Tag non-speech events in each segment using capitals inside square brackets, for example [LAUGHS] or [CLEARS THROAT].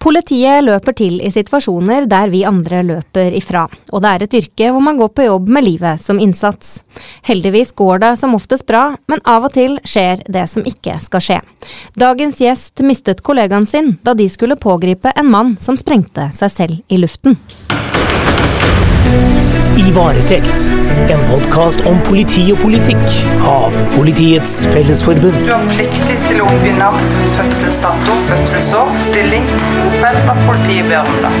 Politiet løper til i situasjoner der vi andre løper ifra, og det er et yrke hvor man går på jobb med livet som innsats. Heldigvis går det som oftest bra, men av og til skjer det som ikke skal skje. Dagens gjest mistet kollegaen sin da de skulle pågripe en mann som sprengte seg selv i luften. I varetekt, en podkast om politi og politikk av Politiets Fellesforbund. Du har pliktig til å oppgi navn, fødselsdato, fødselsår, stilling, bopel og politiet ber om det.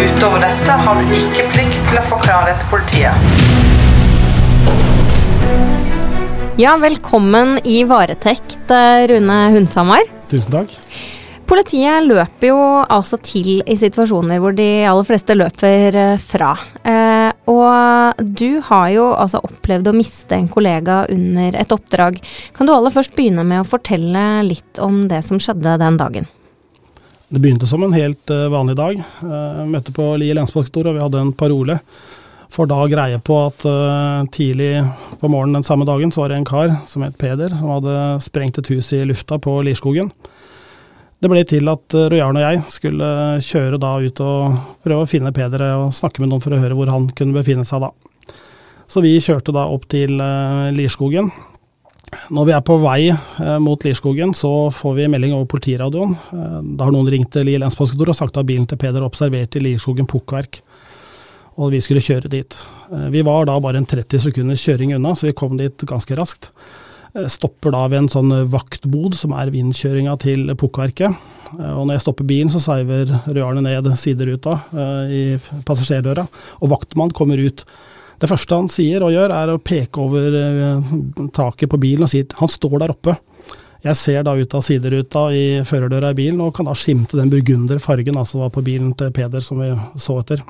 Utover dette har du ikke plikt til å forklare det til politiet. Ja, velkommen i varetekt, eh, Rune Hundshamar. Tusen takk. Politiet løper jo altså til i situasjoner hvor de aller fleste løper eh, fra. Eh, og du har jo altså opplevd å miste en kollega under et oppdrag. Kan du aller først begynne med å fortelle litt om det som skjedde den dagen? Det begynte som en helt uh, vanlig dag. Jeg møtte på Lier lensmannskontor, og vi hadde en parole. For da greie på at uh, tidlig på morgenen den samme dagen så var det en kar som het Peder, som hadde sprengt et hus i lufta på Lierskogen. Det ble til at Rojarn og jeg skulle kjøre da ut og prøve å finne Peder og snakke med noen for å høre hvor han kunne befinne seg da. Så vi kjørte da opp til Lierskogen. Når vi er på vei eh, mot Lierskogen, så får vi melding over politiradioen. Eh, da har noen ringt til Lier lensmannskontor og sagt at bilen til Peder observert i Lierskogen pukkverk, og vi skulle kjøre dit. Eh, vi var da bare en 30 sekunders kjøring unna, så vi kom dit ganske raskt. Eh, stopper da ved en sånn vaktbod som er vindkjøringa til pukkverket. Eh, og når jeg stopper bilen, så sveiver røderne ned sideruta eh, i passasjerdøra, og vaktmann kommer ut. Det første han sier og gjør, er å peke over taket på bilen og si at han står der oppe. Jeg ser da ut av sideruta i førerdøra i bilen, og kan da skimte den burgunderfargen altså var på bilen til Peder som vi så etter.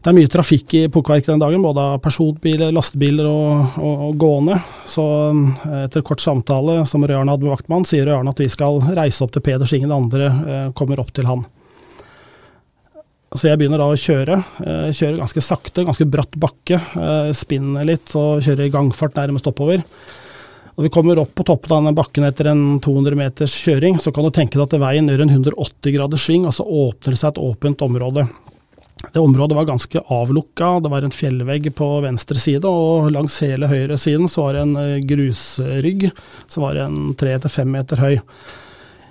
Det er mye trafikk i Pukkverk den dagen, både av personbiler, lastebiler og, og, og, gående. Så eh, etter kort samtale som Røarn hadde med vaktmann, sier Røarn at vi skal reise opp til Peder så ingen andre eh, kommer opp til han. Så jeg begynner da å kjøre. Eh, kjører ganske sakte, ganske bratt bakke. Eh, spinner litt og kjører i gangfart nærmest oppover. Når vi kommer opp på toppen av denne bakken etter en 200 meters kjøring, så kan du tenke deg at veien gjør en 180 graders sving, og så åpner det seg et åpent område. Det området var ganske avlukka, det var en fjellvegg på venstre side, og langs hele høyre siden så var det en eh, grusrygg som var en tre til fem meter høy.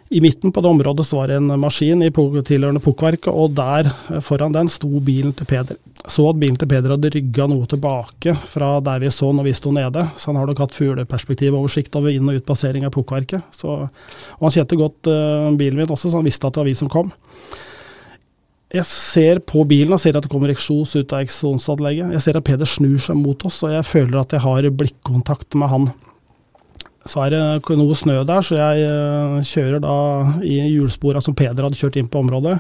I midten på det området så var det en maskin i tilhørende pukkverket, og der eh, foran den sto bilen til Peder. Så at bilen til Peder hadde rygga noe tilbake fra der vi så når vi sto nede, så han har nok hatt fugleperspektivoversikt over inn- og utpassering av pukkverket. Og han kjente godt uh, bilen min også, så han visste at det var vi som kom. Jeg ser på bilen og ser at det kommer eksos ut av eksonsanlegget. Jeg ser at Peder snur seg mot oss, og jeg føler at jeg har blikkontakt med han. Så er det noe snø der, så jeg eh, kjører da i hjulspora som Peder hadde kjørt inn på området,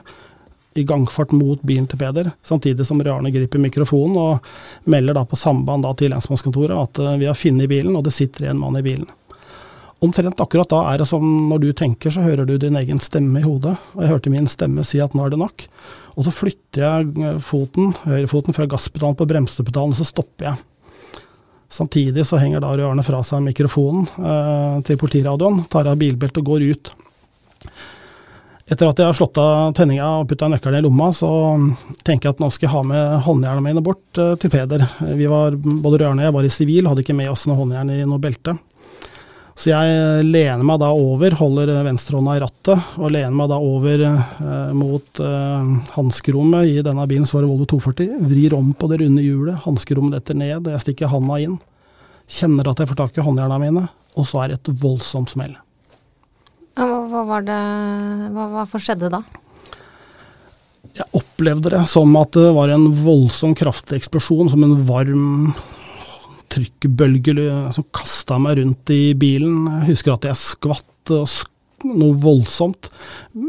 i gangfart mot bilen til Peder, samtidig som Rane griper mikrofonen og melder da på samband da til lensmannskontoret at eh, vi har funnet bilen, og det sitter en mann i bilen. Omtrent akkurat da er det som når du tenker, så hører du din egen stemme i hodet. Og jeg hørte min stemme si at nå er det nok. Og så flytter jeg eh, foten, høyrefoten fra gasspedalen på bremsepedalen, og så stopper jeg. Samtidig så henger da Arne fra seg mikrofonen eh, til politiradioen, tar av bilbeltet og går ut. Etter at jeg har slått av tenninga og putta nøkkelen i lomma, så tenker jeg at nå skal jeg ha med håndjernene mine bort eh, til Peder. Vi var, både Rørne og jeg var i sivil, hadde ikke med oss noe håndjern i noe belte. Så jeg lener meg da over, holder venstrehånda i rattet, og lener meg da over eh, mot eh, hanskerommet i denne bilen, så var det Volvo 240. Vrir om på det runde hjulet, hanskerommet detter ned, jeg stikker handa inn. Kjenner at jeg får tak i håndjerna mine, og så er det et voldsomt smell. Hva, hva var det Hva, hva skjedde da? Jeg opplevde det som at det var en voldsom kraftig eksplosjon, som en varm trykkbølger som kasta meg rundt i bilen. Jeg husker at jeg skvatt og sk noe voldsomt.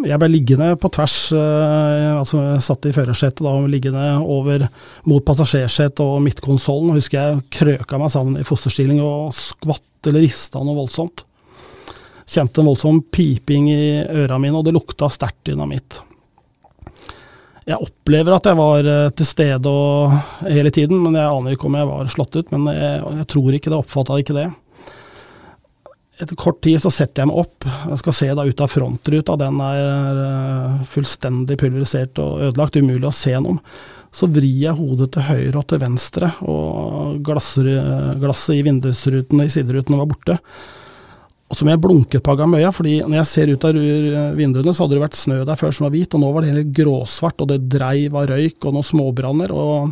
Jeg ble liggende på tvers, eh, altså jeg satt i førersetet da, liggende over mot passasjersetet og midtkonsollen. Husker jeg krøka meg sammen i fosterstilling og skvatt eller rista noe voldsomt. Kjente en voldsom piping i øra mine, og det lukta sterkt dynamitt. Jeg opplever at jeg var eh, til stede hele tiden, men jeg aner ikke om jeg var slått ut. Men jeg, jeg tror ikke det, oppfatta ikke det. etter kort tid så setter jeg meg opp, jeg skal se da ut av frontruta, den er eh, fullstendig pulverisert og ødelagt, umulig å se noe. Så vrir jeg hodet til høyre og til venstre, og glasser, glasset i vindusrutene i siderutene var borte. Og så må jeg blunke et par ganger med øya, fordi når jeg ser ut av vinduene, så hadde det vært snø der før som var hvit, og nå var det helt gråsvart, og det dreiv av røyk og noen småbranner. og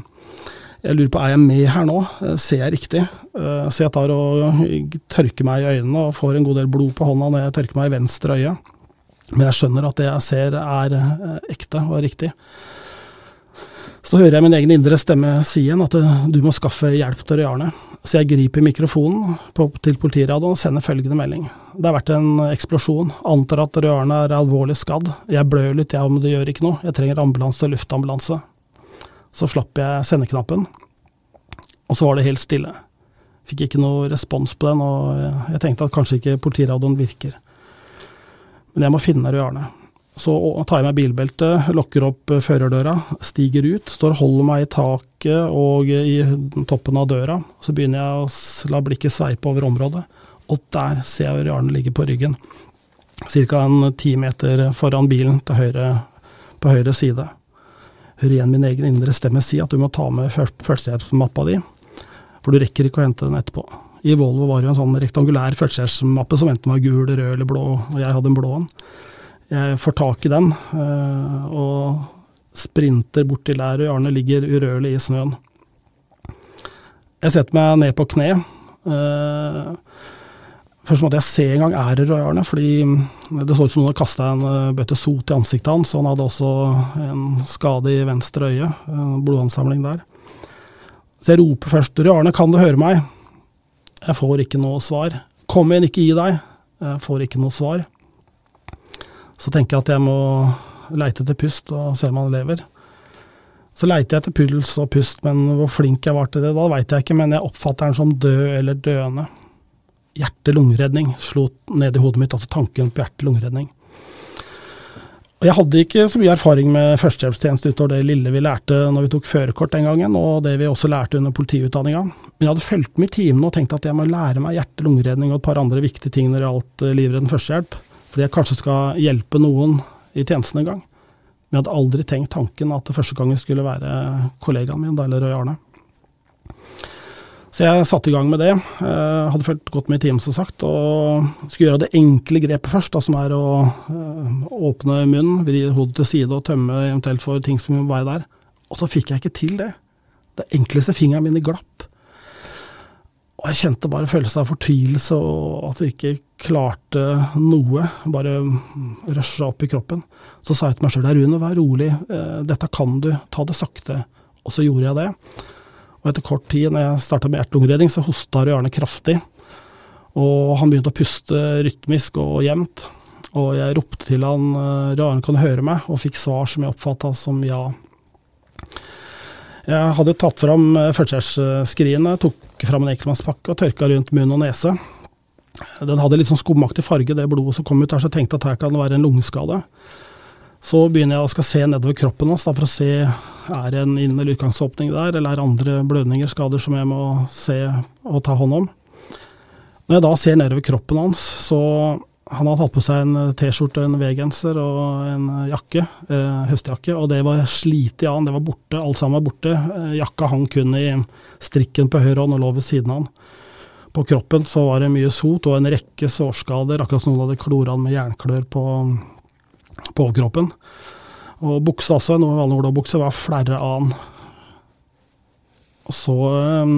jeg lurer på er jeg med her nå, eh, ser jeg riktig? Eh, så jeg tar og tørker meg i øynene og får en god del blod på hånda når jeg tørker meg i venstre øye. Men jeg skjønner at det jeg ser er eh, ekte og riktig. Så hører jeg min egen indre stemme si igjen at du må skaffe hjelp til Røyarne. Så jeg griper mikrofonen på, til politiradioen og sender følgende melding. Det har vært en eksplosjon. Antar at rørene er alvorlig skadd. Jeg blør litt, jeg, men det gjør ikke noe. Jeg trenger ambulanse luftambulanse. Så slapp jeg sendeknappen, og så var det helt stille. Fikk ikke noe respons på den, og jeg tenkte at kanskje ikke politiradioen virker. Men jeg må finne Røe Arne. Så tar jeg meg bilbeltet, lokker opp førerdøra, stiger ut, står og holder meg i taket og i toppen av døra. Så begynner jeg å la blikket sveipe over området, og der ser jeg Rød Arne ligge på ryggen. Ca. en ti meter foran bilen til høyre, på høyre side hører igjen min egen indre stemme si at du må ta med førstehjelpsmappa di, for du rekker ikke å hente den etterpå. I Volvo var det jo en sånn rektangulær førstehjelpsmappe som enten var gul, rød eller blå, og jeg hadde en blå en. Jeg får tak i den, eh, og sprinter bort til der Arne ligger urørlig i snøen. Jeg setter meg ned på kne. Eh, Først måtte jeg se en gang er det Roy Arne, fordi det så ut som noen hadde kasta en eh, bøtte sot i ansiktet hans. Han hadde også en skade i venstre øye, en blodansamling der. Så jeg roper først 'Roy Arne, kan du høre meg?' Jeg får ikke noe svar. 'Kom igjen, ikke gi deg'. Jeg får ikke noe svar. Så tenker jeg at jeg må leite etter pust og se om han lever. Så leiter jeg etter puls og pust, men hvor flink jeg var til det da, veit jeg ikke, men jeg oppfatter han som død eller døende hjerte-lungeredning slo ned i hodet mitt, altså tanken på hjerte-lungeredning. Jeg hadde ikke så mye erfaring med førstehjelpstjeneste utover det lille vi lærte når vi tok førerkort den gangen, og det vi også lærte under politiutdanninga. Men jeg hadde fulgt med i timene og tenkt at jeg må lære meg hjerte-lungeredning og et par andre viktige ting når det gjaldt eh, livreddende førstehjelp, fordi jeg kanskje skal hjelpe noen i tjenesten en gang. Men jeg hadde aldri tenkt tanken at det første gangen skulle være kollegaen min, eller Røe Arne. Så jeg satte i gang med det. Uh, hadde følt godt med i timen, som sagt, og skulle gjøre det enkle grepet først, da, som er å uh, åpne munnen, vri hodet til side og tømme eventuelt for ting som må være der. Og så fikk jeg ikke til det. Det enkleste fingeren min glapp. Og jeg kjente bare følelse av fortvilelse og at jeg ikke klarte noe. Bare rusha opp i kroppen. Så sa jeg til meg sjøl, Rune, vær rolig, uh, dette kan du, ta det sakte. Og så gjorde jeg det. Og etter kort tid, når jeg starta med hjerte-lungeredning, så hosta Rune kraftig. Og han begynte å puste rytmisk og jevnt. Og jeg ropte til han Rune, Arne kan du høre meg, og fikk svar som jeg oppfatta som ja. Jeg hadde tatt fram eh, tok fram en enkeltmannspakke og tørka rundt munn og nese. Den hadde litt sånn skumaktig farge, det blodet som kom ut der, så jeg tenkte at her kan det være en lungeskade. Så begynner jeg å skal se nedover kroppen hans for å se er det en inn- eller utgangsåpning der, eller er det andre blødninger, skader, som jeg må se og ta hånd om. Når jeg da ser nedover kroppen hans, så han hadde hatt på seg en T-skjorte, en V-genser og en jakke, eh, høstjakke, og det var slitt i an, det var borte, alt sammen var borte. Eh, jakka hang kun i strikken på høyre hånd og lå ved siden av han. På kroppen så var det mye sot og en rekke sårskader, akkurat som noen hadde klora han med jernklør på på overkroppen. Og buksa også, noe vanlig olabukse, var flere an. Og så eh,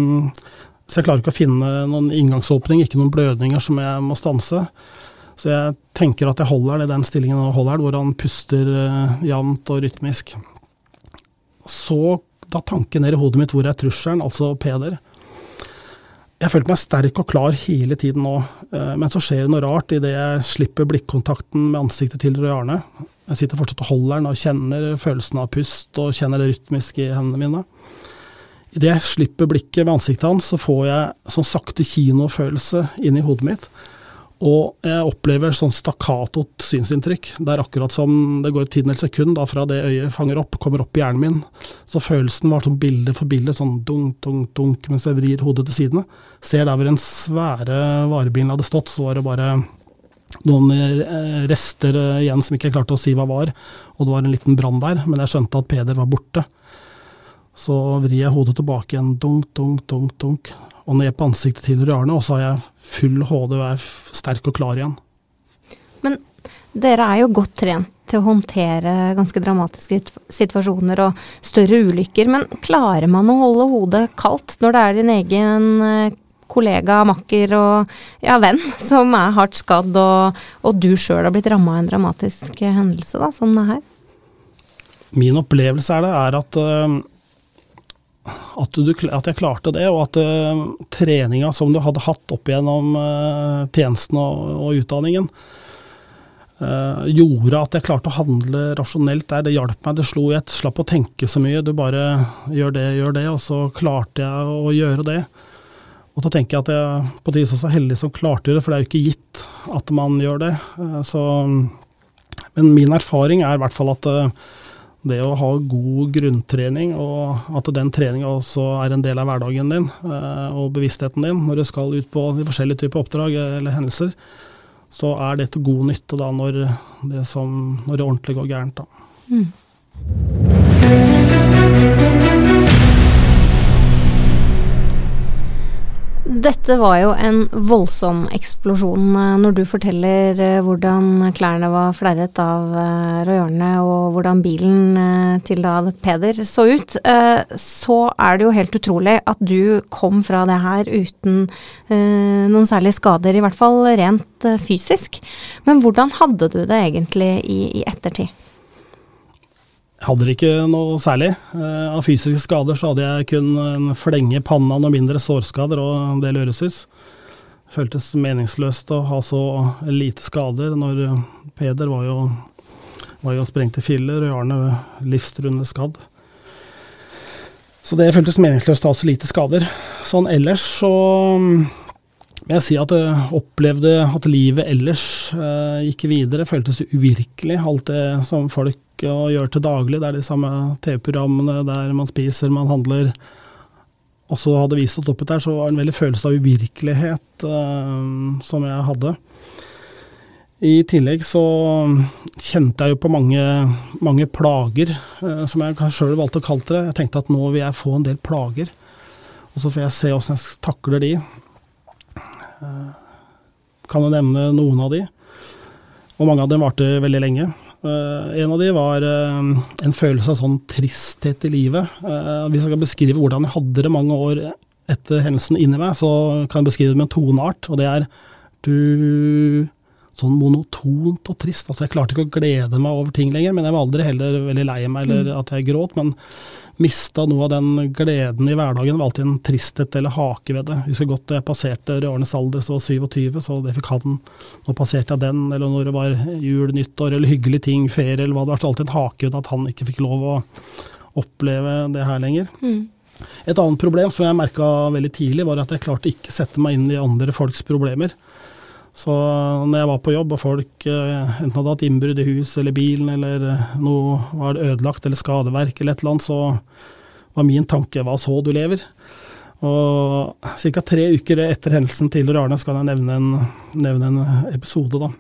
Så jeg klarer ikke å finne noen inngangsåpning, ikke noen blødninger som jeg må stanse. Så jeg tenker at jeg holder den i den stillingen jeg holder, hvor han puster uh, jevnt og rytmisk. Så da tanken ned i hodet mitt hvor er trusselen, altså Peder. Jeg følte meg sterk og klar hele tiden nå, eh, men så skjer det noe rart idet jeg slipper blikkontakten med ansiktet til Røe Arne. Jeg sitter fortsatt og holder den og kjenner følelsen av pust og kjenner det rytmisk i hendene mine. Idet jeg slipper blikket med ansiktet hans, så får jeg sånn sakte kinofølelse inni hodet mitt. Og jeg opplever sånn stakkatot synsinntrykk. Det er akkurat som det går et tiendedels sekund da fra det øyet fanger opp, kommer opp i hjernen min. Så følelsen var sånn bilde for bilde, sånn dunk, dunk, dunk, mens jeg vrir hodet til sidene. Ser der hvor den svære varebilen hadde stått, så var det bare noen eh, rester eh, igjen som ikke klarte å si hva var, og det var en liten brann der, men jeg skjønte at Peder var borte. Så vrir jeg hodet tilbake igjen, dunk, dunk, dunk, dunk, og ned på ansiktet til Rarne, og så har jeg full HD og er sterk og klar igjen. Men dere er jo godt trent til å håndtere ganske dramatiske situasjoner og større ulykker, men klarer man å holde hodet kaldt når det er din egen eh, kollega, makker og ja, venn [LAUGHS] som er hardt skadd, og, og du sjøl har blitt ramma av en dramatisk hendelse da, som det her? Min opplevelse er det er at uh, at, du, at, jeg klarte det, og at uh, treninga som du hadde hatt opp gjennom uh, tjenesten og, og utdanningen, uh, gjorde at jeg klarte å handle rasjonelt der. Det hjalp meg. Det slo i et. slapp å tenke så mye. Du bare gjør det, gjør det, og så klarte jeg å gjøre det. Og da tenker jeg at jeg på en vis så er heldig som klarte det, for det er jo ikke gitt at man gjør det. Så, men min erfaring er i hvert fall at det å ha god grunntrening, og at den treninga også er en del av hverdagen din eh, og bevisstheten din når du skal ut på de forskjellige typer oppdrag eller hendelser, så er det til god nytte da når det, som, når det ordentlig går gærent. Da. Mm. Dette var jo en voldsom eksplosjon eh, når du forteller eh, hvordan klærne var flerret av eh, Roy Arne og hvordan bilen til da Peder så ut. Så er det jo helt utrolig at du kom fra det her uten noen særlige skader, i hvert fall rent fysisk. Men hvordan hadde du det egentlig i, i ettertid? Hadde ikke noe særlig. Eh, av fysiske skader så hadde jeg kun en flenge i panna, noen mindre sårskader og en del øresus. Det føltes meningsløst å ha så lite skader når Peder var jo, var jo sprengt i filler, og Arne livstruende skadd. Så det føltes meningsløst å ha så lite skader. Sånn ellers så vil jeg si at jeg opplevde at livet ellers eh, gikk videre. Føltes uvirkelig, alt det som folk og gjør til daglig. Det er de samme TV-programmene der man spiser, man handler. Og så hadde vi stått oppe der, så var det en veldig følelse av uvirkelighet uh, som jeg hadde. I tillegg så kjente jeg jo på mange, mange plager, uh, som jeg sjøl valgte å kalle det. Jeg tenkte at nå vil jeg få en del plager, og så får jeg se åssen jeg takler de. Uh, kan jeg nevne noen av de. Og mange av dem varte veldig lenge. Uh, en av de var uh, en følelse av sånn tristhet i livet. Uh, hvis jeg skal beskrive hvordan jeg hadde det mange år etter hendelsen inni meg, så kan jeg beskrive det med en toneart, og det er du sånn monotont og trist. Altså, jeg klarte ikke å glede meg over ting lenger, men jeg var aldri heller veldig lei meg eller mm. at jeg gråt. Men mista noe av den gleden i hverdagen. Det var alltid en tristhet eller hake ved det. Jeg husker godt da jeg passerte Røarnes alder, så var 27, så det fikk han. Nå passerte jeg den, eller når det var jul, nyttår eller hyggelige ting, ferie eller hva det var. Så alltid en hake ved at han ikke fikk lov å oppleve det her lenger. Mm. Et annet problem som jeg merka veldig tidlig, var at jeg klarte ikke sette meg inn i andre folks problemer. Så når jeg var på jobb og folk eh, enten hadde hatt innbrudd i hus eller bilen, eller eh, noe var ødelagt eller skadeverk eller et eller annet, så var min tanke hva så, du lever? Og ca. tre uker etter hendelsen til Arne skal jeg nevne en, nevne en episode, da.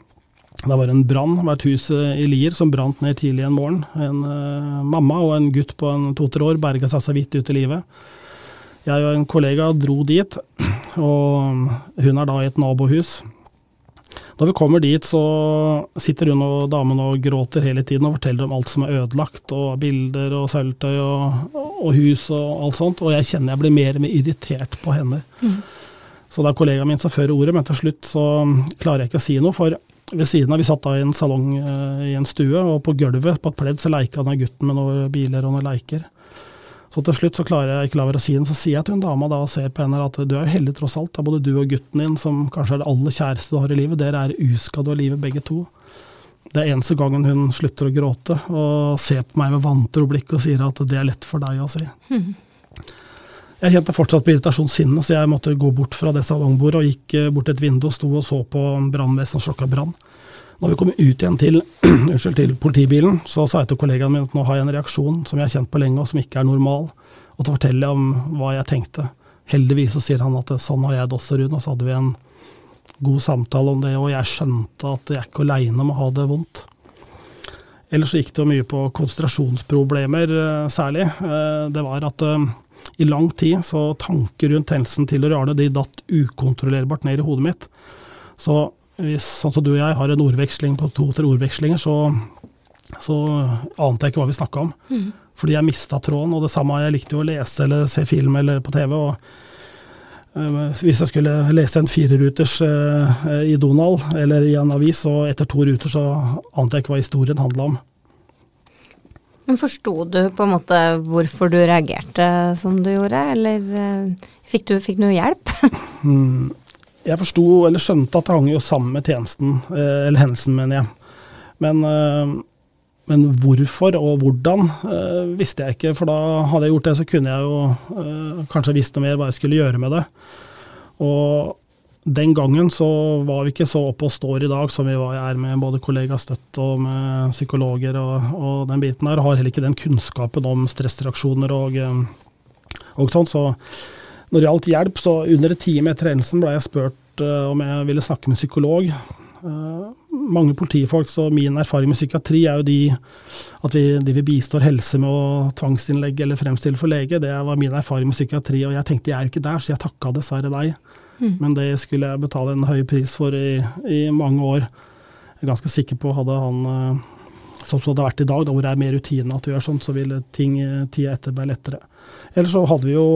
Det var en brann ved et hus i Lier som brant ned tidlig en morgen. En uh, mamma og en gutt på to-tre år berga seg så vidt ut i livet. Jeg og en kollega dro dit, og hun er da i et nabohus. Da vi kommer dit, så sitter hun og damen og gråter hele tiden og forteller om alt som er ødelagt, og bilder og sølvtøy og, og, hus og alt sånt. Og jeg kjenner jeg blir mer og mer irritert på henne. Mm. Så det er kollegaen min som fører ordet, men til slutt så klarer jeg ikke å si noe. For ved siden av, vi satt da i en salong uh, i en stue, og på gulvet på et pledd så leika den gutten med noen biler og noen leiker. Så til slutt så klarer jeg ikke la være å si den, så sier jeg til hun dama da og ser på henne at du er jo heldig tross alt. Det er både du og gutten din som kanskje er det aller kjæreste du har i livet. Dere er uskadde av livet begge to. Det er eneste gangen hun slutter å gråte og ser på meg med vantro blikk og sier at det er lett for deg å si. Mm. [LAUGHS] Jeg kjente fortsatt på irritasjonssinnet, så jeg måtte gå bort fra det salongbordet og gikk bort til et vindu og sto og så på brannvesenet slokka brann. Når vi kom ut igjen til, [CLEARS THROAT] unnskyld, til politibilen, så sa jeg til kollegaen min at nå har jeg en reaksjon som jeg har kjent på lenge, og som ikke er normal, og til å fortelle om hva jeg tenkte. Heldigvis så sier han at sånn har jeg det også, Rune, og så hadde vi en god samtale om det, og jeg skjønte at jeg er ikke aleine om å ha det vondt. Ellers så gikk det jo mye på konsentrasjonsproblemer, eh, særlig. Eh, det var at i lang tid så tanker rundt hendelsen til Rane de datt ukontrollerbart ned i hodet mitt. Så hvis sånn som du og jeg har en ordveksling på to-tre ordvekslinger, så, så, ante jeg ikke hva vi snakka om. Mm. Fordi jeg mista tråden. Og det samme, jeg likte jo å lese eller se film eller på TV. og uh, hvis jeg skulle lese en fireruters uh, i Donald eller i en avis, og etter to ruter så ante jeg ikke hva historien handla om. Men Forsto du på en måte hvorfor du reagerte som du gjorde, eller eh, fikk du, fikk du noe hjelp? [LAUGHS] Mm, jeg forsto, eller skjønte at det hang jo sammen med tjenesten, eh, eller hendelsen, mener jeg. Men, eh, men hvorfor og hvordan visste jeg ikke, for da hadde jeg gjort det, så kunne jeg jo kanskje visst noe mer hva jeg skulle gjøre med det. Og den gangen så var vi ikke så oppe og står i dag som vi er med både kollegastøtt og med psykologer og, og, den biten der. Har heller ikke den kunnskapen om stressreaksjoner og, og sånn. Så når det gjaldt hjelp, så under en time etter hendelsen ble jeg spurt uh, om jeg ville snakke med psykolog. Uh, mange politifolk, så min erfaring med psykiatri er jo de at vi, de vi bistår helse med å tvangsinnlegge eller fremstille for lege. Det var min erfaring med psykiatri, og jeg tenkte jeg er jo ikke der, så jeg takka dessverre deg. Mm. Men det skulle jeg betale en høy pris for i, i mange år. Jeg er ganske sikker på hadde han Sånn som det hadde vært i dag, da hvor det er mer rutine at du gjør sånt, så vil ting tida etter bli lettere. Ellers så hadde vi jo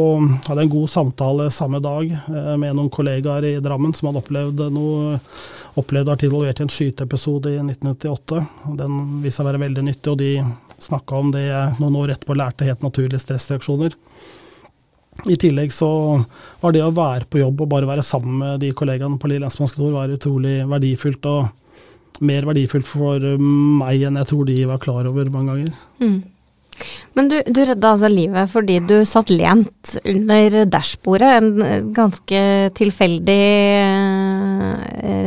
hadde en god samtale samme dag eh, med noen kollegaer i Drammen som hadde opplevd noe opplevd å vært involvert i en skyteepisode i 1998. Den viste seg å være veldig nyttig, og de snakka om det noen år etterpå lærte helt naturlige stressreaksjoner. I tillegg så var det å være på jobb og bare være sammen med de kollegaene på Lille lensmannskontor var utrolig verdifullt, og mer verdifullt for meg enn jeg tror de var klar over mange ganger. Mm. Men du, du redda altså livet fordi du satt lent under dashbordet, en ganske tilfeldig,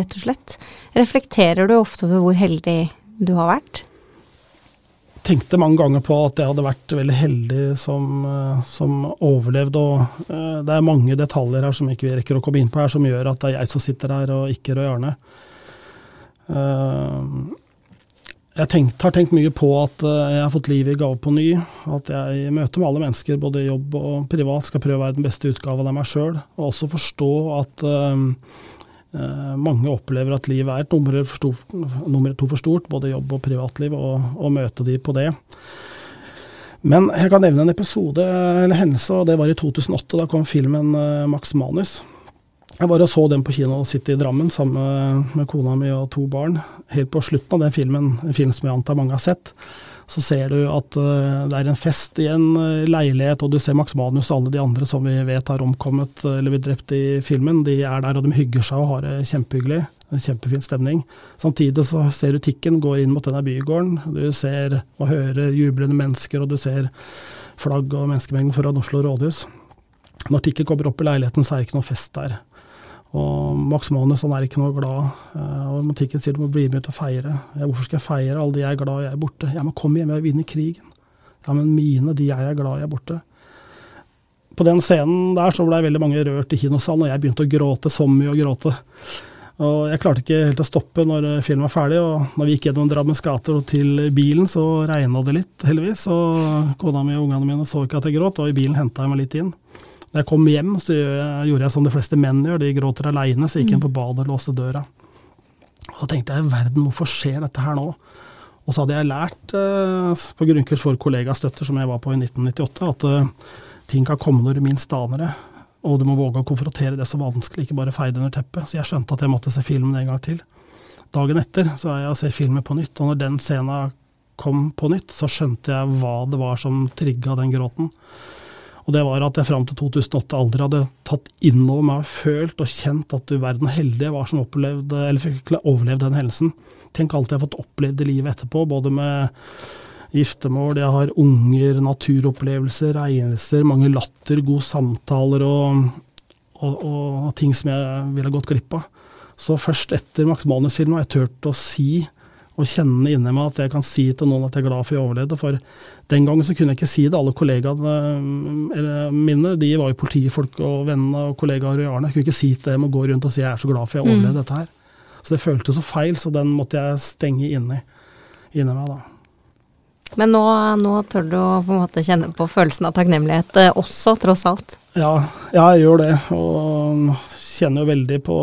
rett og slett. Reflekterer du ofte over hvor heldig du har vært? tenkte mange ganger på at jeg hadde vært veldig heldig som, eh, som overlevde. Og det er mange detaljer her som ikke vi rekker å komme inn på her, som gjør at det er jeg som sitter her, og ikke Røe Arne. Uh, jeg tenkt, har tenkt mye på at jeg har fått livet i gave på ny. At jeg møter med alle mennesker, både i jobb og privat, skal prøve å være den beste utgaven av meg sjøl. Og også forstå at Eh, mange opplever at livet er et nummer, stor, nummer to for stort, både jobb og privatliv, og, og møte de på det. Men jeg kan nevne en episode eller hendelse, og det var i 2008. Da kom filmen eh, Max Manus. Jeg og så den på kino og sitte i Drammen sammen med kona mi og to barn. Helt på slutten av den filmen, en film som jeg antar mange har sett, så ser du at uh, det er en fest i en uh, leilighet, og du ser Max Manus og alle de andre som vi vet har omkommet uh, eller blitt drept i filmen. De er der, og de hygger seg og har det kjempehyggelig. En kjempefin stemning. Samtidig så ser du tikken går inn mot denne bygården. Du ser og hører jublende mennesker, og du ser flagg og menneskemengden foran Oslo rådhus. Når tikken kommer opp i leiligheten, så er det ikke noe fest der. Og Max Manus han er ikke noe glad. Eh, og Matikken sier du må bli med ut og feire. Hvorfor skal jeg feire? Alle de jeg er glad jeg er borte. Ja, men kom hjem, jeg vinner krigen. Ja, men mine, de jeg er glad jeg er borte. På den scenen der så ble veldig mange rørt i kinosalen, og jeg begynte å gråte så mye å gråte. Og jeg klarte ikke helt å stoppe når filmen var ferdig, og når vi gikk gjennom Drammens gater og til bilen, så regna det litt, heldigvis. Og kona mi og ungene mine så ikke at jeg gråt, og i bilen henta jeg meg litt inn. Da jeg kom hjem, så gjorde jeg som de fleste menn gjør, de gråter aleine, så gikk jeg inn på badet og låste døra. Og så tenkte jeg verden, hvorfor skjer dette her nå? Og så hadde jeg lært eh, på grunnkurs for kollegastøtter, som jeg var på i 1998, at eh, ting kan komme når du minst aner det. Og du må våge å konfrontere det så vanskelig, ikke bare feie det under teppet. Så jeg skjønte at jeg måtte se filmen en gang til. Dagen etter så er jeg og ser filmen på nytt, og når den scenen kom på nytt, så skjønte jeg hva det var som trigga den gråten. Og det var at jeg fram til 2008 aldri hadde tatt inn over meg og følt og kjent at du verden heldige var som opplevde, eller fikk overlevd den hendelsen. Tenk alt jeg har fått opplevd i livet etterpå, både med giftermål, jeg har unger, naturopplevelser, reiser, mange latter, gode samtaler og, og, og, ting som jeg ville gått glipp av. Så først etter Max Manus-filmen har jeg turt å si og kjenne inni meg at jeg kan si til noen at jeg er glad for jeg overlevde. For den gangen så kunne jeg ikke si det. Alle kollegaene mine de var jo politifolk og vennene og kollegaer i Arne. Jeg kunne ikke si til dem å gå rundt og si jeg er så glad for jeg overlevde mm. dette her. Så det føltes så feil, så den måtte jeg stenge inni, inni meg da. Men nå, nå, tør du å på en måte kjenne på følelsen av takknemlighet eh, også, tross alt? Ja, ja, jeg gjør det. Og kjenner jo veldig på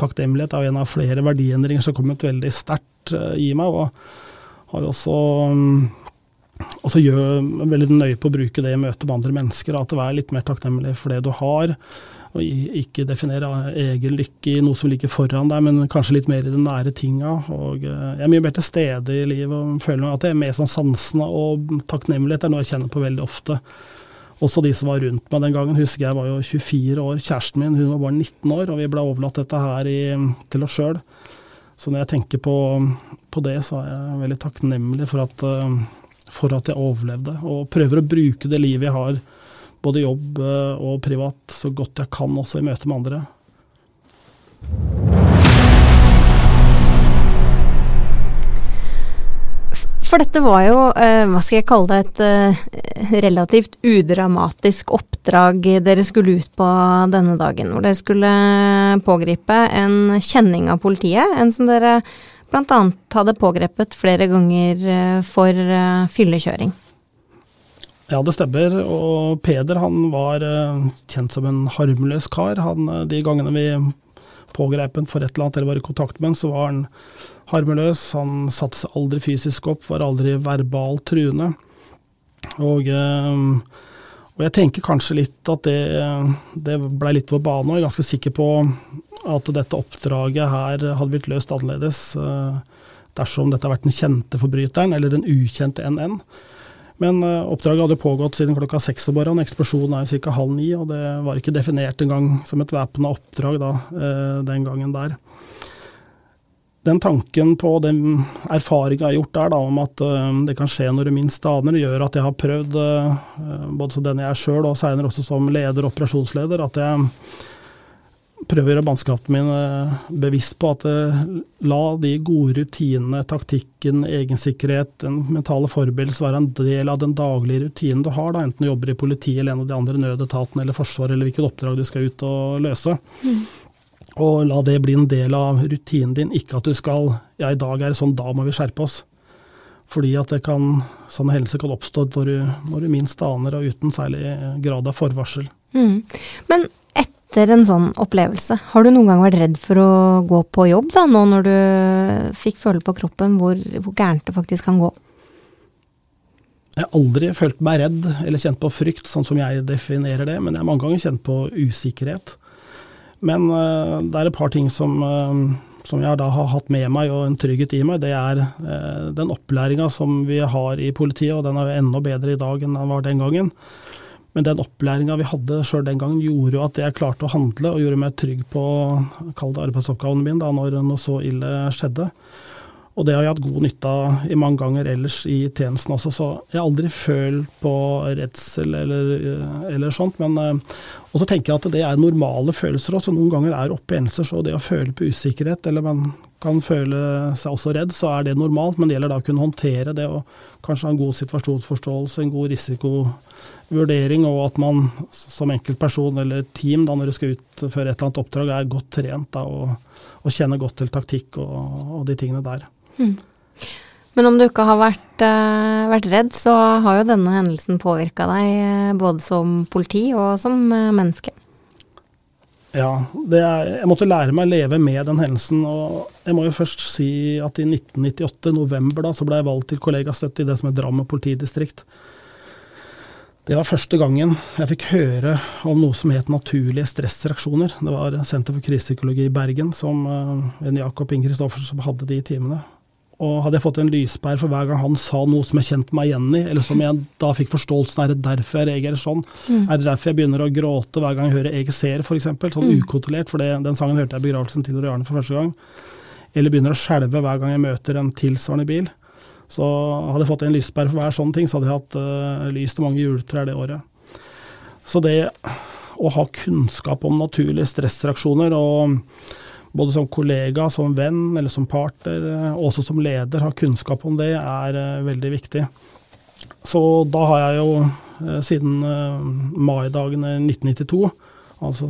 takknemlighet. Det er en av flere verdiendringer som har kommet veldig sterkt eh, i meg. Og har også og så gjør veldig nøye på å bruke det i møte med andre mennesker. At er litt mer takknemlig for det du har. Og ikke definere egen lykke i noe som ligger foran deg, men kanskje litt mer i de nære tinga. Og eh, jeg er mye mer til stede i livet og føler at det er mer sånn sansene og takknemlighet er noe jeg kjenner på veldig ofte. Også de som var rundt meg den gangen. Husker jeg var jo 24 år. Kjæresten min hun var bare 19 år, og vi ble overlatt dette her i, til oss sjøl. Så når jeg tenker på, på, det, så er jeg veldig takknemlig for at, eh, for at jeg overlevde. Og prøver å bruke det livet jeg har både jobb eh, og privat så godt jeg kan også i møte med andre. For dette var jo, eh, hva skal jeg kalle det, et eh, relativt udramatisk oppdrag dere skulle ut på denne dagen. Hvor dere skulle pågripe en kjenning av politiet, en som dere bl.a. hadde pågrepet flere ganger for fyllekjøring. Ja, det stemmer. Og Peder han var kjent som en harmløs kar. Han, de gangene vi pågrep ham for et eller annet eller var i kontakt med ham, så var han harmløs. Han satte seg aldri fysisk opp, var aldri verbalt truende. Og, uh, og, jeg tenker kanskje litt at det, det blei litt vår bane, og jeg er ganske sikker på at dette oppdraget her hadde blitt løst annerledes dersom dette hadde vært den kjente forbryteren eller den ukjente NN. Men uh, oppdraget hadde pågått siden klokka seks om morgenen. Eksplosjonen er ca. halv ni, og det var ikke definert engang som et væpna oppdrag da, den gangen der. Den tanken på den erfaringa jeg har gjort der, da, om at uh, det kan skje når du minst aner, gjør at jeg har prøvd, både som den jeg er sjøl og seinere også som leder og operasjonsleder, at jeg prøver å gjøre mannskapene min eh, bevisst på at uh, la de gode rutinene, taktikken, egensikkerhet, den mentale forberedelse være en del av den daglige rutinen du har, da, enten du jobber i politiet eller en av de andre nødetatene eller Forsvaret eller hvilket oppdrag du skal ut og løse. Mm. Og la det bli en del av rutinen din, ikke at du skal ja, i dag er det sånn, da må vi skjerpe oss. Fordi at det kan, sånne hendelser kan oppstå når du, når du minst aner og uten særlig grad av forvarsel. Mm. Men etter en sånn opplevelse, har du noen gang vært redd for å gå på jobb, da, nå når du fikk føle på kroppen hvor, hvor gærent det faktisk kan gå? Jeg har aldri følt meg redd eller kjent på frykt, sånn som jeg definerer det, men jeg har mange ganger kjent på usikkerhet. Men uh, det er et par ting som, uh, som jeg da har hatt med meg og en trygghet i meg. Det er uh, den opplæringa som vi har i politiet, og den er jo enda bedre i dag enn den var den gangen. Men den opplæringa vi hadde sjøl den gangen, gjorde jo at jeg klarte å handle og gjorde meg trygg på kall arbeidsoppgavene mine da når noe så ille skjedde. Og det har jeg hatt god nytte av i mange ganger ellers i tjenesten også, så jeg har aldri følt på redsel eller, eller sånt. Men også og så tenker jeg at det er normale følelser også. Noen ganger er oppe i endelser, så det å føle på usikkerhet, eller man kan føle seg også redd, så er det normalt. Men det gjelder da å kunne håndtere det og kanskje ha en god situasjonsforståelse, en god risikovurdering, og at man som enkeltperson eller team da når du skal utføre et eller annet oppdrag, er godt trent da, og, og kjenner godt til taktikk og, og de tingene der. Mm. Men om du ikke har vært, uh, vært redd, så har jo denne hendelsen påvirka deg uh, både som politi og som uh, menneske. Ja, er, jeg måtte lære meg å leve med den hendelsen. og Jeg må jo først si at i 1998, november, da, så ble jeg valgt til kollegastøtte i det som er Drammen politidistrikt. Det var første gangen jeg fikk høre om noe som het naturlige stressreaksjoner. Det var Senter for krisepsykologi i Bergen, som en Jakob Ing Kristoffersen som hadde de timene. Og hadde jeg fått en lyspære for hver gang han sa noe som jeg kjente meg igjen i, eller som jeg da fikk forståelsen er det derfor jeg reagerer sånn? Mm. Er det derfor jeg begynner å gråte hver gang jeg hører 'Jeg ser', f.eks., sånn mm. ukontrollert, for det, den sangen hørte jeg i begravelsen til Arne for første gang. Eller begynner å skjelve hver gang jeg møter en tilsvarende bil. Så hadde jeg fått en lyspære for hver sånn ting, så hadde jeg hatt uh, lys til mange juletrær det året. Så det å ha kunnskap om naturlige stressreaksjoner, og både som kollega, som venn eller som partner, og også som leder, ha kunnskap om det, er uh, veldig viktig. Så da har jeg jo uh, siden maidagene 1992 Altså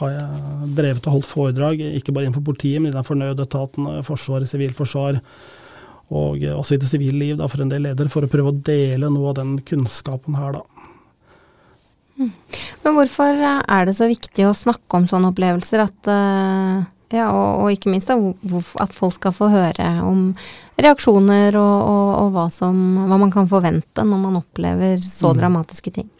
har jeg drevet og holdt foredrag, ikke bare innenfor politiet, men innenfor nødetatene, Forsvaret, Sivilforsvar, og også i det sivile liv for en del ledere, for å prøve å dele noe av den kunnskapen her, da. Mm. Men hvorfor er det så viktig å snakke om sånne opplevelser, at, eh, ja, og, og, ikke minst da, at folk skal få høre om reaksjoner og, og, og hva, som, hva, man kan forvente når man opplever så mm. dramatiske ting?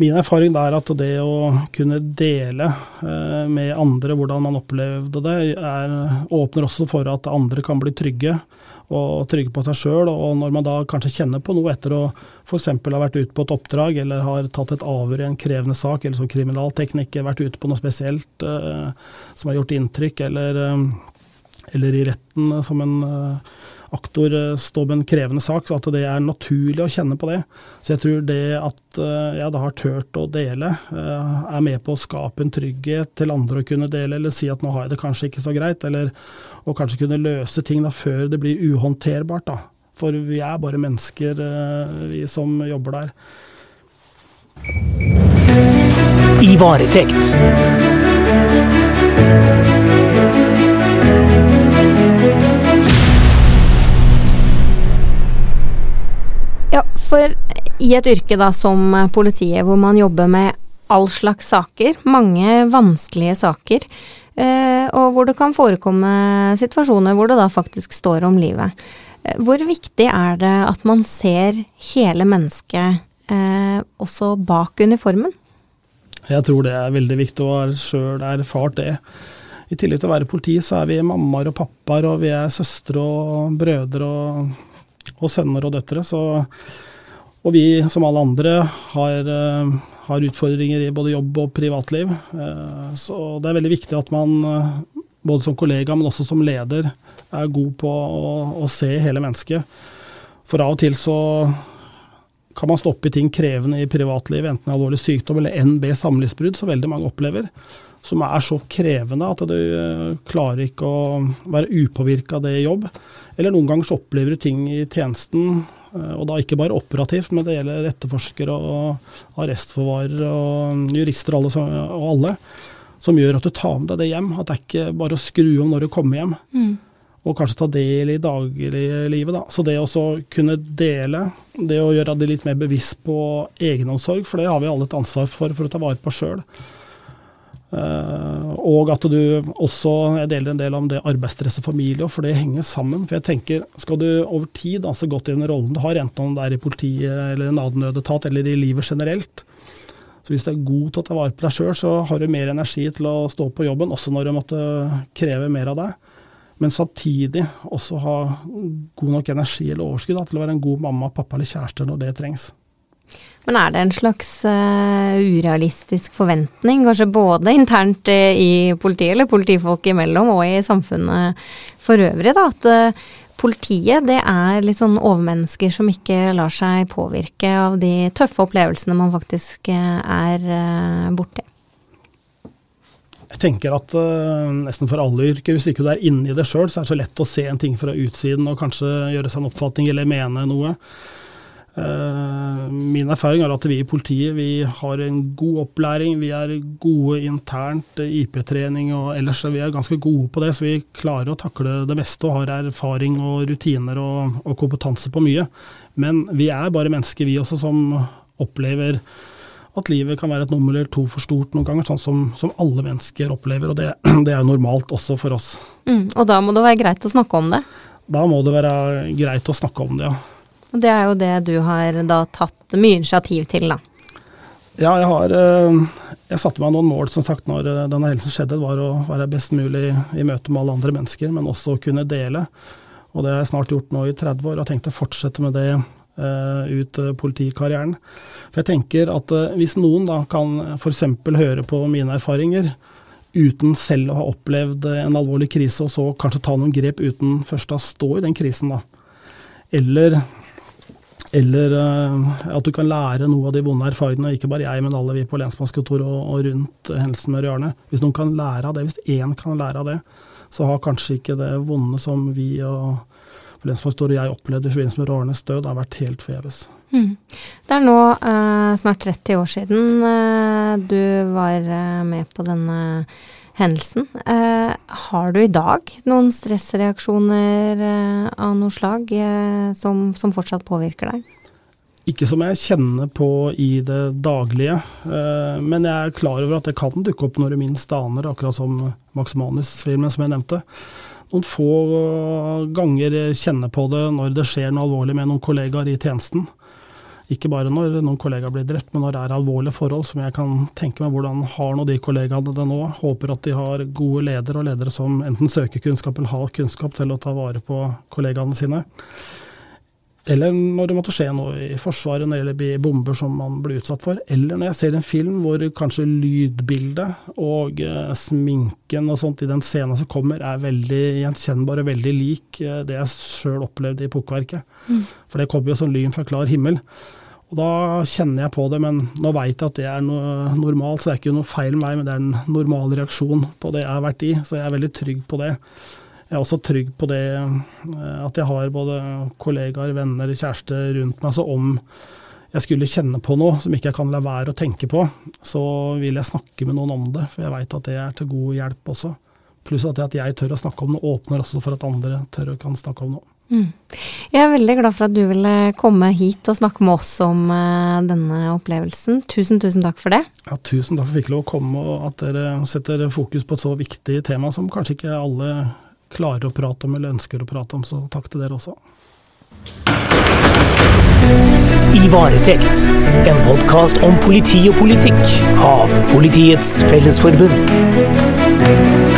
Min erfaring er at det å kunne dele eh, med andre hvordan man opplevde det, er, åpner også for at andre kan bli trygge, og trygge på seg sjøl. Og når man da kanskje kjenner på noe etter å f.eks. ha vært ute på et oppdrag, eller har tatt et avhør i en krevende sak, eller som kriminaltekniker vært ute på noe spesielt eh, som har gjort inntrykk, eller, eh, eller i retten som en eh, aktor eh, står med en krevende sak, så at det er naturlig å kjenne på det. Så jeg tror det at eh, jeg da har turt å dele, eh, er med på å skape en trygghet til andre å kunne dele, eller si at nå har jeg det kanskje ikke så greit, eller å kanskje kunne løse ting da før det blir uhåndterbart. da. For vi er bare mennesker, vi som jobber der. I varetekt. For i et yrke da som politiet, hvor man jobber med all slags saker, mange vanskelige saker, eh, og hvor det kan forekomme situasjoner hvor det da faktisk står om livet. Eh, hvor viktig er det at man ser hele mennesket eh, også bak uniformen? Jeg tror det er veldig viktig, og har sjøl erfart det. I tillegg til å være politi, så er vi mammaer og pappaer, og vi er søstre og brødre og, og sønner og døtre. Så og vi, som alle andre, har, eh, har, utfordringer i både jobb og privatliv. Eh, så det er veldig viktig at man, eh, både som kollega, men også som leder, er god på å, å se hele mennesket. For av og til så kan man stoppe i ting krevende i privatlivet, enten alvorlig sykdom eller NB samlivsbrudd, som veldig mange opplever. Som er så krevende at du klarer ikke å være upåvirka av det i jobb. Eller noen ganger så opplever du ting i tjenesten og da ikke bare operativt, men det gjelder etterforskere og arrestforvarere og jurister og alle, og alle, som gjør at du tar med deg det hjem. At det er ikke bare å skru om når du kommer hjem. Mm. Og kanskje ta del i dagliglivet. Da. Så det å kunne dele, det å gjøre det litt mer bevisst på egenomsorg, for det har vi alle et ansvar for for å ta vare på sjøl. Uh, og at du også Jeg deler en del om det arbeidsstress og familie, for det henger sammen. For jeg tenker, skal du over tid altså gått i den rollen du har, enten om det er i politiet eller en annen nødetat eller i livet generelt, så hvis du er god til å ta vare på deg sjøl, så har du mer energi til å stå på jobben, også når du måtte kreve mer av deg. Men samtidig også ha god nok energi eller overskudd da, til å være en god mamma, pappa eller kjæreste når det trengs. Men er det en slags uh, urealistisk forventning, kanskje både internt uh, i politiet, eller politifolk imellom, og i samfunnet for øvrig, da, at uh, politiet det er litt sånn overmennesker som ikke lar seg påvirke av de tøffe opplevelsene man faktisk er borti? Jeg tenker at nesten for alle yrker, hvis ikke du er inne i det sjøl, så er det så lett å se en ting fra utsiden og kanskje gjøre seg en oppfatning eller mene noe. Eh, min erfaring er at vi i politiet vi har en god opplæring. Vi er gode internt, eh, IP-trening og ellers vi er ganske gode på det. Så vi klarer å takle det meste og har erfaring og rutiner og, og kompetanse på mye. Men vi er bare mennesker, vi også, som opplever at livet kan være et nummer eller to for stort noen ganger, sånn som, som alle mennesker opplever. Og det, [CLEARS THROAT] det er normalt også for oss. Mm, og da må det være greit å snakke om det? Da må det være greit å snakke om det, ja. Og det er jo det du har da tatt mye initiativ til, da. Ja, jeg har eh, Jeg satte meg noen mål, som sagt, når eh, denne helsen skjedde. Var å være best mulig i møte med alle andre mennesker, men også å kunne dele. Og det har jeg snart gjort nå i 30 år, og har tenkt å fortsette med det uh, ut politikarrieren. For jeg tenker at hvis noen da kan f.eks. høre på mine erfaringer, uten selv å ha opplevd en alvorlig krise, og så kanskje ta noen grep uten først å stå i den krisen, da. Eller, eller uh, at du kan lære noe av de vonde erfaringene, ikke bare jeg, men alle vi på lensmannskontoret og, og, rundt hendelsen med Røarne. Hvis noen kan lære av det, hvis én kan lære av det, så har kanskje ikke det vonde som vi og lensmannskontoret og jeg opplevde i forbindelse med Røarnes død, har vært helt forgjeves. Mm. Det er nå uh, snart 30 år siden uh, du var uh, med på denne hendelsen. har du i dag noen stressreaksjoner av noe slag som, som, fortsatt påvirker deg? Ikke som jeg kjenner på i det daglige, men jeg er klar over at det kan dukke opp når du minst aner, akkurat som Max Manus-filmen som jeg nevnte noen få ganger kjenne på det når det skjer noe alvorlig med noen kollegaer i tjenesten. Ikke bare når noen kollegaer blir drept, men når det er alvorlige forhold som jeg kan tenke meg hvordan har nå de kollegaene det nå. Håper at de har gode ledere, og ledere som enten søker kunnskap eller har kunnskap til å ta vare på kollegaene sine. Eller når det måtte skje noe i Forsvaret når det gjelder bomber som man blir utsatt for. Eller når jeg ser en film hvor kanskje lydbildet og uh, sminken og sånt i den scenen som kommer, er veldig gjenkjennbar og veldig lik uh, det jeg sjøl opplevde i pukkverket. Mm. For det kommer jo som lyn fra klar himmel. Og da kjenner jeg på det, men nå veit jeg at det er noe normalt, så det er ikke noe feil med meg, men det er en normal reaksjon på det jeg har vært i, så jeg er veldig trygg på det. Jeg er også trygg på det eh, at jeg har både kollegaer, venner, kjæreste rundt meg. Så om jeg skulle kjenne på noe som ikke jeg kan la være å tenke på, så vil jeg snakke med noen om det, for jeg veit at det er til god hjelp også. Pluss at det at jeg tør å snakke om noe, åpner også for at andre tør å kan snakke om noe. Mm. Jeg er veldig glad for at du ville komme hit og snakke med oss om uh, denne opplevelsen. Tusen, tusen takk for det. Ja, tusen takk for at jeg fikk lov å komme, og at dere setter fokus på et så viktig tema som kanskje ikke alle klarer å prate om eller ønsker å prate om, så takk til dere også. I varetekt, en podkast om politi og politikk av Politiets Fellesforbund.